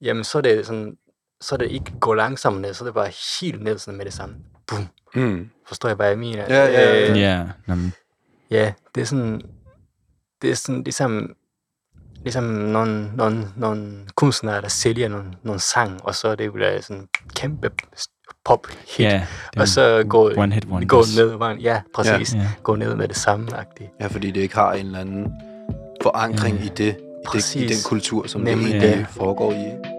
C: jamen, så er det sådan, så er det ikke gå langsomt ned, så er det bare helt ned sådan med det samme. Boom.
B: Mm.
C: Forstår jeg, hvad jeg mener?
B: Ja, ja, ja.
C: Øh,
A: Ja,
C: det er sådan, det er sådan ligesom, ligesom nogle, nogle, nogle kunstnere, der sælger nogle, nogle sang, og så er det jo sådan kæmpe pop hit,
A: er
C: og så gå,
A: one hit wonders.
C: gå ned, vejen. ja, præcis,
A: Ja.
C: ja. gå ned med det samme -agtigt.
B: Ja, fordi det ikke har en eller anden forankring
A: Ja.
B: i det, i, det, i den kultur, som
C: Nemlig
B: det
A: det.
B: foregår i.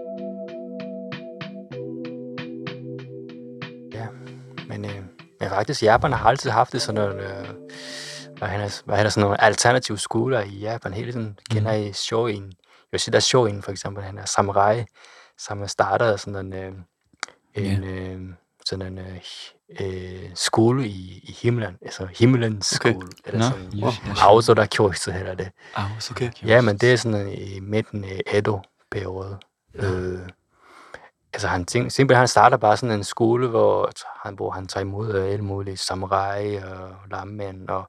C: faktisk, Japan har altid haft det sådan noget, øh, hvad han er, hvad han er sådan nogle alternative skoler i Japan. Hele tiden kender I Shoin. Yoshida Shoin for eksempel, han er samurai, som startede sådan en, øh, en øh, sådan en øh, øh, skole i, i himlen, altså himmelens
B: Okay.
C: skole. Eller
A: Nå,
C: sådan,
A: Yoshida
C: Aozora Kyoshitsu hedder det.
A: Så
B: Okay.
C: Ja, men det er sådan i midten af Edo-periode. Øh, altså han tænk, simpelthen han starter bare sådan en skole, hvor han, hvor han tager imod øh, alle mulige samurai og lammænd, og.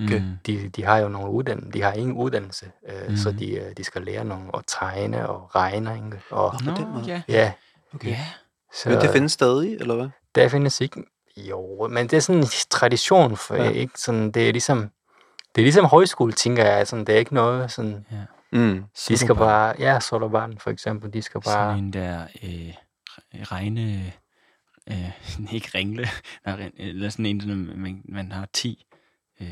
A: Mm.
C: de, de har jo nogle uddannelse, de har ingen uddannelse, øh, mm. så de, øh, de skal lære nogle at tegne og regne, ikke? Og,
B: Nå, på den måde.
A: ja.
C: ja,
B: Okay.
A: Ja.
C: så
B: Men det findes stadig, eller hvad?
C: der findes ikke, jo, men det er sådan en tradition, for
B: Ja.
C: ja. ikke sådan, det er ligesom, det er ligesom højskole, tænker jeg, sådan, det er ikke noget sådan,
B: Mm.
C: de skal bare, ja, Solobarn for eksempel, de skal bare,
A: Sådan en der øh, regne... Øh, ikke ringle, eller sådan en, man, man har 10 øh,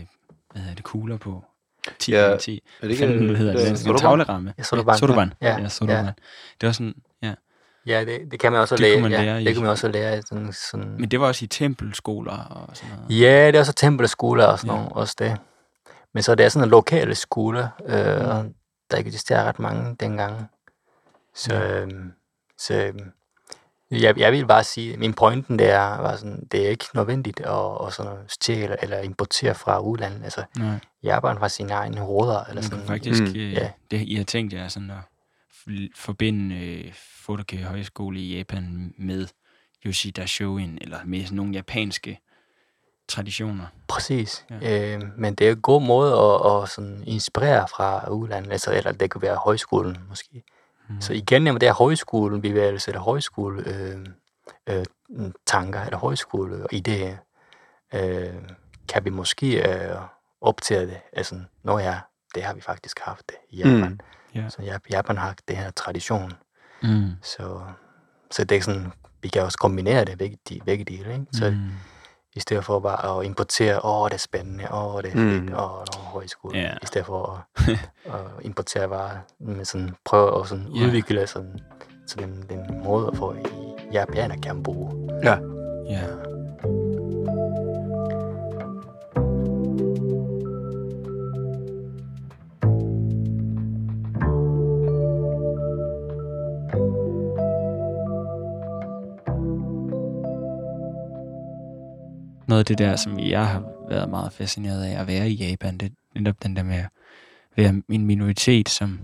A: hvad hedder det, kugler på. 10
B: Ja,
A: gange 10.
B: Er det
A: Hvad fanden hedder det?
B: er
A: Sådan en tavleramme.
C: Ja. Sodabarn. Ja,
A: Ja, sodabarn. Det var sådan, ja.
C: Ja, det, det kan man også
A: Det
C: lære.
A: kunne man
C: ja,
A: lære i-
C: det kan man også lære. Sådan, sådan.
A: Men det var også i tempelskoler og sådan noget.
C: Ja, det er også tempelskoler og sådan
A: Ja.
C: ja. noget, også det. Men så det er sådan en lokale skoler, øh, og der ikke eksisterer ret mange dengang. Så, øh, så øh, jeg, jeg vil bare sige, min pointen der var sådan, det er ikke nødvendigt at, at sådan stjæle eller importere fra udlandet. Altså,
A: Nej,
C: Japan har sine egne råder, eller
A: man
C: sådan.
A: kan faktisk,
B: Mm.
A: øh,
C: Ja.
A: det, I har tænkt jer sådan at forbinde øh, Fotokage Højskole i Japan med Yoshida Shoin, eller med sådan nogle japanske traditioner.
C: Præcis.
A: Ja.
C: Øh, men det er en god måde at, at sådan inspirere fra udlandet, altså, eller det kunne være højskolen måske.
A: Mm.
C: Så igen, jamen, det er højskolebevægelse, eller højskole øh, øh, tanker, eller højskole idéer, øh, kan vi måske øh, optage det. Altså, nå ja, det har vi faktisk haft det i Japan.
B: Mm.
A: Ja.
C: Så Jap- Japan har det her tradition.
A: Mm.
C: Så, så det er sådan, vi kan også kombinere det begge, de, begge dele. Ikke? Så
A: Mm.
C: I stedet for bare at importere, åh, det er spændende, åh, det er
B: Mm.
C: fedt, åh, der er højskole.
A: Ja.
C: I stedet for at, at importere bare, men sådan prøve at sådan
A: Ja.
C: udvikle sådan, så den, den måde, for i japaner kan bruge.
B: Ja.
A: Ja. Noget af det der, som jeg har været meget fascineret af at være i Japan, det er netop den der med at være en minoritet, som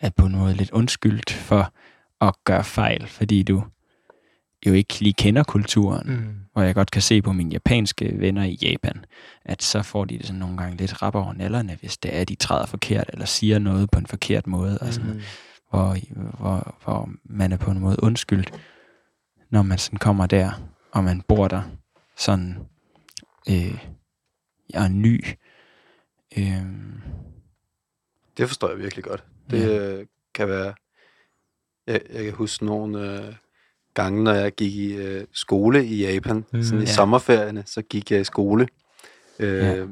A: er på en måde lidt undskyldt for at gøre fejl, fordi du jo ikke lige kender kulturen
C: Mm.
A: hvor jeg godt kan se på mine japanske venner i Japan, at så får de det sådan nogle gange lidt rap over nallerne, hvis det er, at de træder forkert, eller siger noget på en forkert måde, og sådan,
C: Mm.
A: hvor, hvor, hvor man er på en måde undskyldt, når man sådan kommer der, og man bor der sådan, øh, jeg er ny. Øh,
B: Det forstår jeg virkelig godt. Det
A: Ja.
B: ja. kan være... Jeg, jeg kan huske nogle øh, gange, når jeg gik i øh, skole i Japan.
C: Mm,
B: sådan i
A: ja.
B: sommerferierne, så gik jeg i skole. Øh,
A: Ja.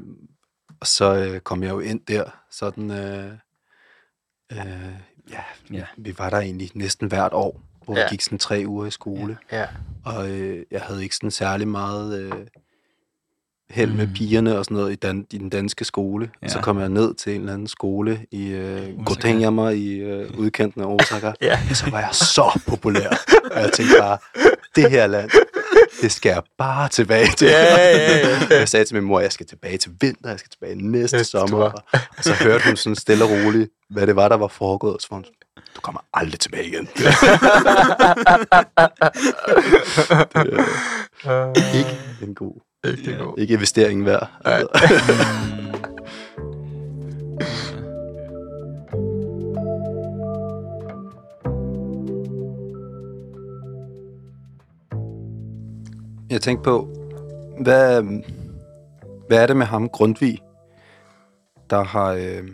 B: og så øh, kom jeg jo ind der, sådan, øh, øh, ja,
A: Ja.
B: vi var der egentlig næsten hvert år, hvor ja.
C: Ja.
B: vi gik sådan tre uger i skole.
C: Ja.
B: Og øh, jeg havde ikke sådan særlig meget øh, held med
A: Mm.
B: pigerne og sådan noget i, dan- i den danske skole. Ja.
A: Ja.
B: Så kom jeg ned til en eller anden skole i øh. Gotenjammer i øh, udkanten af Osaka.
C: Ja.
B: Og så var jeg så populær. Og jeg tænkte bare, det her land, det skal jeg bare tilbage til.
C: Ja, ja, ja.
B: Jeg sagde til min mor, jeg skal tilbage til vinter, jeg skal tilbage næste
C: Næste
B: sommer. Og, så hørte hun sådan stille og roligt, hvad det var, der var foregået. Så var hun sådan, du kommer aldrig tilbage igen. det er ikke en god,
C: Ikke det god.
B: ikke investeringen værd. Altså. Jeg tænkte på, hvad, hvad er det med ham, Grundtvig, der har, øh,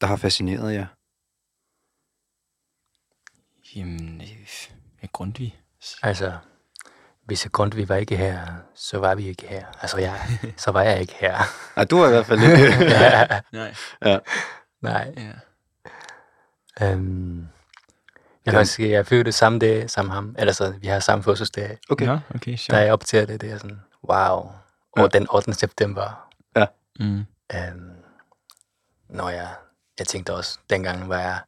B: der har fascineret jer?
A: Jamen, øh, ja, Grundtvig.
C: Altså, hvis Grundtvig var ikke her, så var vi ikke her. Altså, jeg, så var jeg ikke her.
B: Nej, du har i hvert fald lidt.
C: ja,
A: Nej.
B: ja.
C: nej.
A: Ja.
C: Øhm, jeg
B: Ja.
C: kan sige, jeg følte det samme dag som ham. Eller så, vi har samme fødselsdag.
B: Okay.
A: Nå, okay,
C: Da
A: sjovt.
C: jeg optager det, det er sådan, wow. Og
B: Ja.
C: den 8. september.
A: Mm.
C: Øhm, når jeg, jeg tænkte også, dengang var jeg,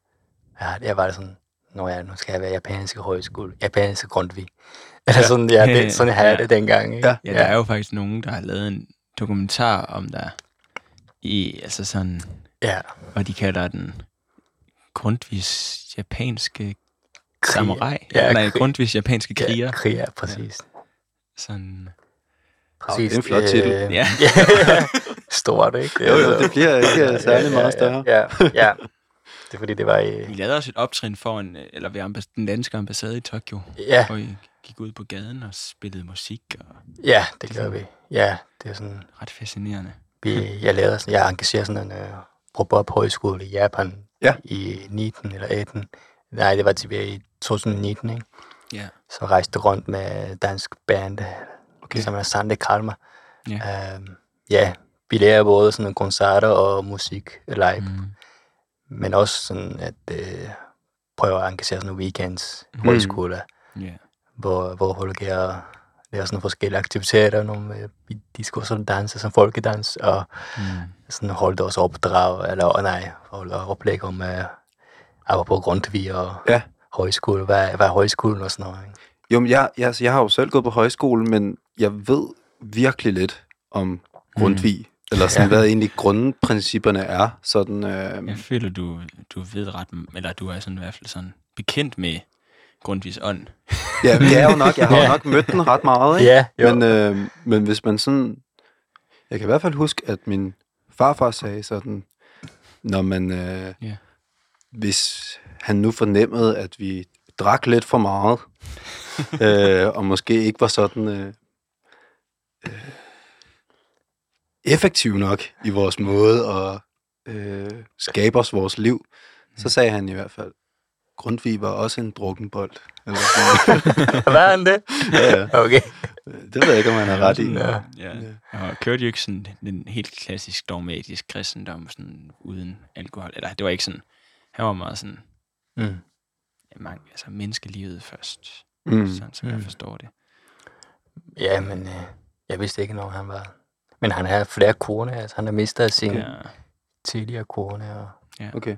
C: jeg, jeg var sådan, når jeg, nu skal jeg være japansk højskole, japansk Grundtvig. Eller
B: Ja.
C: sådan, ja, det, sådan havde jeg
A: Ja.
C: det dengang. Ikke?
B: Ja.
A: Ja, der er jo faktisk nogen, der har lavet en dokumentar om der i, altså sådan,
C: ja.
A: og de kalder den Grundtvigs japanske
C: Krig-
A: samurai.
C: Ja,
A: Nej,
C: krig-
A: Grundtvigs japanske kriger.
C: Ja, kriger, præcis.
A: Sådan,
C: Præcis.
B: det er en flot titel.
C: Øh,
A: Ja.
C: ja. Stort, ikke?
B: Jo, jo, det bliver ikke særlig meget større.
C: Ja, ja, ja. Det fordi, det var i...
A: vi lavede også et optrin foran, øh, eller ved ambas- den danske ambassade i Tokyo,
C: Ja,
A: hvor vi gik ud på gaden og spillede musik, og
C: ja, det gør vi. Ja, det er sådan...
A: ret fascinerende.
C: Vi, jeg lavede sådan, jeg engagerer sådan en uh, pop-up højskole i Japan
B: Ja.
C: i 19 eller 18. Nej, det var tilbage i 2019, ikke?
A: Ja.
C: Så rejste rundt med dansk band,
B: Okay.
C: som er Sande Kalmar.
A: Ja.
C: Um, ja, vi lærer både sådan koncerter og musik live, mm. Men også sådan at øh, prøve at engagere sådan nogle weekends,
B: Mm.
C: højskoler,
A: Ja.
C: hvor, hvor Holger laver sådan nogle forskellige aktiviteter, nogle øh, skulle sådan danse som folkedans, og
A: Mm.
C: sådan holdt også opdrag, eller oh, nej, holdt oplæg om uh, apropos Grundtvig og
B: Ja.
C: højskole, hvad, hvad er højskolen og sådan noget. Ikke?
B: Jo, men jeg, jeg, altså, jeg har jo selv gået på højskole, men jeg ved virkelig lidt om Grundtvig. Mm. Eller sådan,
C: Ja.
B: hvad egentlig grundprincipperne er. Sådan, øh,
A: Jeg føler, du, du ved ret, eller du er sådan i hvert fald sådan bekendt med Grundtvigs ånd.
B: ja, det er jo nok, jeg har
C: Ja.
B: nok mødt den ret meget, ikke?
C: Ja, jo.
B: Men, øh, men hvis man sådan... Jeg kan i hvert fald huske, at min farfar sagde sådan, når man... Øh,
A: Ja.
B: Hvis han nu fornemmede, at vi drak lidt for meget, øh, og måske ikke var sådan øh, øh, effektiv nok i vores måde at øh, skabe os vores liv, så sagde han i hvert fald, Grundtvig var også en drukkenbold. Eller
C: er han det?
B: ja, ja.
C: Okay.
B: det ved jeg ikke, om han har ret i.
C: Ja.
A: Ja. Og kørte jo ikke sådan den helt klassisk dogmatisk kristendom sådan uden alkohol. Eller det var ikke sådan, han var meget sådan,
C: Mm.
A: ja, mange, altså menneskelivet først,
B: Mm.
A: mm. sådan som mm. jeg
C: Mm.
A: forstår det.
C: Ja, men øh, jeg vidste ikke, når han var... Men han har flere kone, altså han har mistet sin ja.
A: Ja,
C: tidligere kone, og
B: Okay.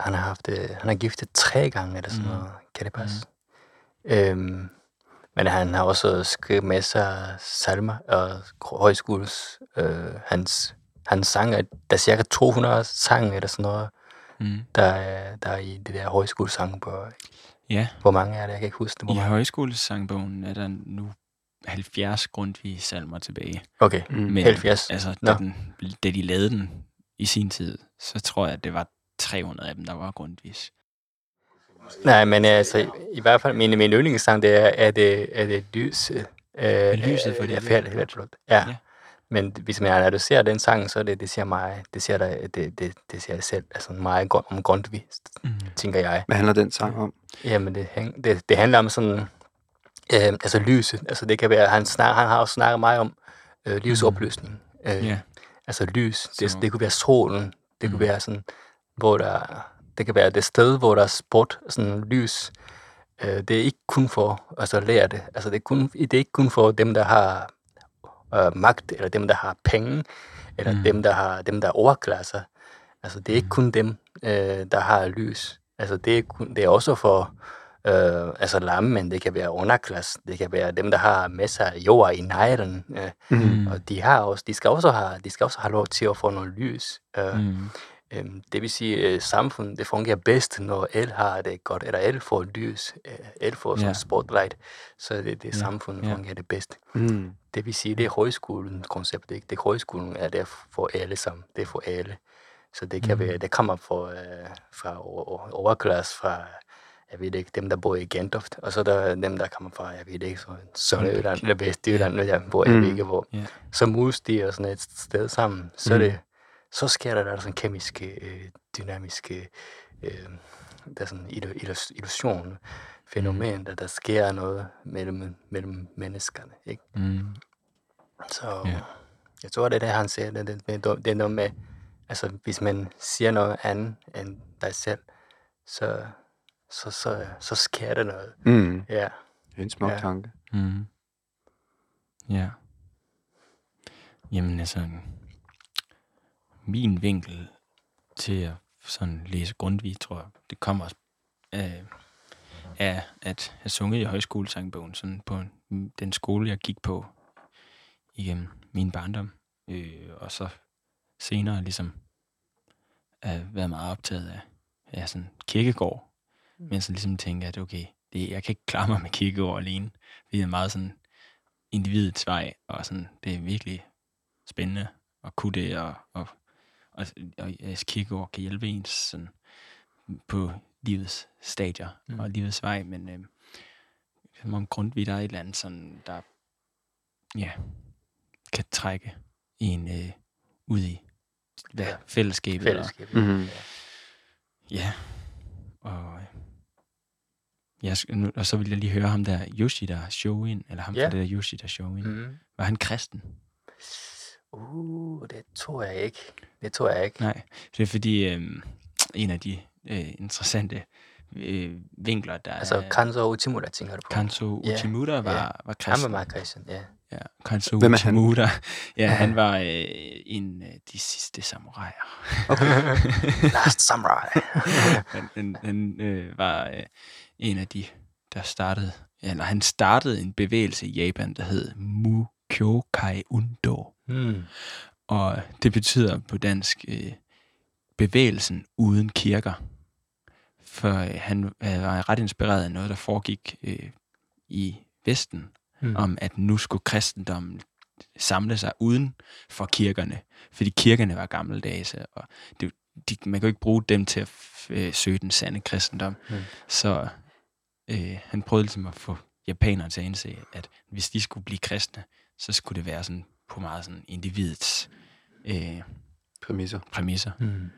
C: han har haft, øh, han har giftet tre gange, eller sådan
A: Mm.
C: noget. Kan det passe? Mm. Øhm, men han har også skrevet masser af salmer og højskoles, øh, hans, hans sang, er- der er cirka 200 sange eller sådan noget,
A: mm.
C: der, er- der er i det der højskolesang.
A: ja.
C: Hvor mange er det? Jeg kan ikke huske det. Hvor
A: I
C: mange.
A: højskolesangbogen er der nu 70 Grundtvig salmer tilbage.
C: Okay,
B: Mm.
A: Men
C: 70.
A: altså, da, den, da de lavede den i sin tid, så tror jeg, at det var 300 af dem, der var Grundtvigs.
C: Nej, men altså, i, i hvert fald, min, min yndlingssang, det er, er det, er det lys. Øh,
A: Lyset for
C: det er færdigt, helt flot. Ja.
A: Ja.
C: Men hvis man analyserer den sang, så er det, det siger mig, det siger, det, det, det, det siger det selv, altså meget grund- om Grundtvig,
A: Mm.
C: tænker jeg.
B: Hvad handler den sang om?
C: Jamen, det, det, det handler om sådan, øh, altså lyset, altså det kan være, han, snak, han har også snakket meget om øh, livsopløsning, Øh,
A: Ja.
C: Altså lys. Det, det kunne være solen. Det kunne
A: Mm.
C: være sådan, hvor der... Det kan være det sted, hvor der er sport, sådan lys. Øh, det er ikke kun for altså, at lære det. Altså, det, er kun, det er ikke kun for dem, der har øh, magt, eller dem, der har penge, eller
A: Mm.
C: mm. dem, der har dem, der er overklasser. Altså, det er ikke kun dem, øh, der har lys. Altså, det er, kun, det er også for øh, altså lamme, men det kan være underklasse. Det kan være dem, der har masser af jord i nejlen. Øh,
B: Mm.
C: og de har også, de skal også have, de skal også have lov til at få noget lys. Øh, mm. Øhm, det vil sige, at samfundet det fungerer bedst, når el har det godt, eller el får lys, øh, el får yeah. spotlight, så det, det
A: Ja,
C: samfundet
A: ja.
C: fungerer det bedst.
B: Mm.
C: Det vil sige, det er højskolen koncept, ikke? Det er højskolen er der for alle sammen, det er for alle. Så det kan
A: Mm.
C: være, det kommer fra, øh, fra over- overklasse, fra jeg ved ikke, dem der bor i Gentofte, og så er der dem, der kommer fra, jeg ved ikke, så Sønderjylland eller Vestjylland, yeah. der bor, jeg
B: Mm.
C: ikke hvor
A: Ja.
C: så og sådan et sted sammen, så, mm. det, så sker der, der er sådan kemiske, øh, dynamiske, øh, der er sådan illu- illus- illusion, fænomen, der, der sker noget mellem, mellem menneskerne. Ikke?
A: Mm.
C: Så
A: Ja.
C: jeg tror, det er det, han siger. Det, det, det, det er noget med, altså hvis man siger noget andet end dig selv, så, så, så, så sker der noget.
B: Mm.
C: Ja.
B: Det er en smuk
C: Ja.
B: tanke.
A: Mm. Ja. Jamen altså, min vinkel til at sådan læse Grundtvig, tror jeg, det kommer også af, af at have sunget i højskolesangbogen, sådan på den skole, jeg gik på igennem min barndom, øh, og så senere ligesom at været meget optaget af, af sådan kirkegård, men så ligesom tænker at okay, det, jeg kan ikke klare mig med kirkegård alene. Vi er meget sådan individets vej, og sådan, det er virkelig spændende at kunne det, og, og, og, og jeres kirkegård kan hjælpe ens sådan, på livets stadier mm. Og livets vej, men øh, som om Grundtvig, der er et eller andet sådan, der ja, kan trække en øh, ud i hvad,
C: Ja.
A: fællesskabet.
C: Fællesskab. Ja.
A: Og, ja, og øh, jeg, og så vil jeg lige høre ham der, Yoshida Shoin, eller ham
C: Ja.
A: fra det der Yoshida Shoin. Mm. Var han kristen?
C: Uh, det tror jeg ikke. Det tror jeg ikke.
A: Nej, det er fordi øh, en af de øh, interessante øh, vinkler, der
C: Altså,
A: er...
C: Kanzo Uchimura tænker du på?
A: Kanto
C: Ja,
A: Uchimura var,
C: ja.
A: var
C: Han var
A: kristen.
C: meget kristen, ja.
A: Ja, Kanto
B: Hvem er han?
A: Uchimura. Ja, han var øh, en af de sidste samuraier.
C: Last Samurai.
A: han han, han øh, var øh, en af de, der startede, eller han startede en bevægelse i Japan, der hed Mukyokai Undo.
C: mm.
A: Og det betyder på dansk øh, bevægelsen uden kirker. For øh, han øh, var ret inspireret af noget, der foregik øh, i Vesten,
C: Mm.
A: om at nu skulle kristendommen samle sig uden for kirkerne. Fordi kirkerne var gammeldags, og det, de, man kan jo ikke bruge dem til at øh, søge den sande kristendom.
C: Mm.
A: Så øh, han prøvede ligesom at få japanerne til at indse, at hvis de skulle blive kristne, så skulle det være sådan på meget sådan individets øh,
B: Præmisser.
A: præmisser,
C: Mm.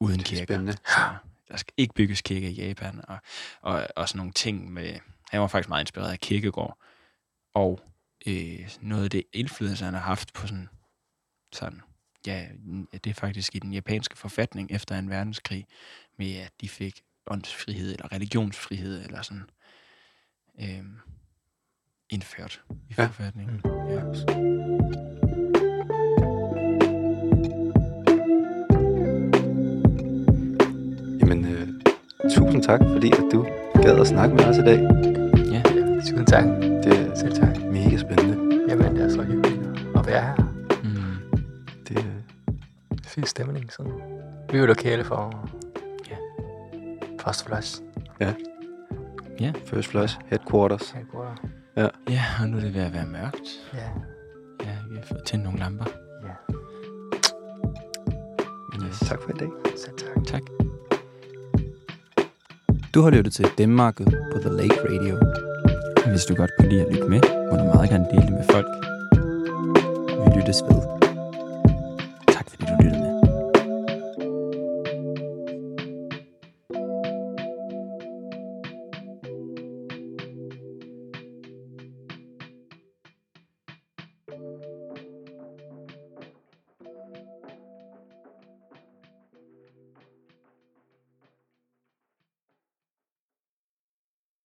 A: uden
B: er
A: kirker.
B: spændende.
A: Så der skal ikke bygges kirker i Japan, og, og, og sådan nogle ting med... Han var faktisk meget inspireret af kirkegård, og øh, noget af det indflydelse, han har haft på sådan, sådan ja, det er faktisk i den japanske forfatning efter en verdenskrig, med at de fik åndsfrihed eller religionsfrihed eller sådan øh, indført i
B: Ja.
A: forfatningen.
C: Mm.
A: Ja.
B: Jamen, øh, tusind tak, fordi at du gad at snakke med os i dag.
A: ja.
C: Tusind tak.
B: Det er
C: Selv tak. Her.
A: Mm.
B: Det, øh,
C: Fin stemning, sådan. Vi er jo lokale for...
A: Ja.
C: First Flash.
B: First Flush Headquarters.
C: Her går
A: Ja, og nu er det ved at være mørkt.
C: Ja.
A: Ja, vi har fået tændt nogle lamper.
C: Ja.
A: Yes.
B: Tak for i dag.
C: Selv tak.
A: Tak.
D: Du har lyttet til Denmarket på The Lake Radio.
A: Hvis du godt kunne lide at lytte med, må du meget gerne dele det med folk.
D: Vi lyttes ved.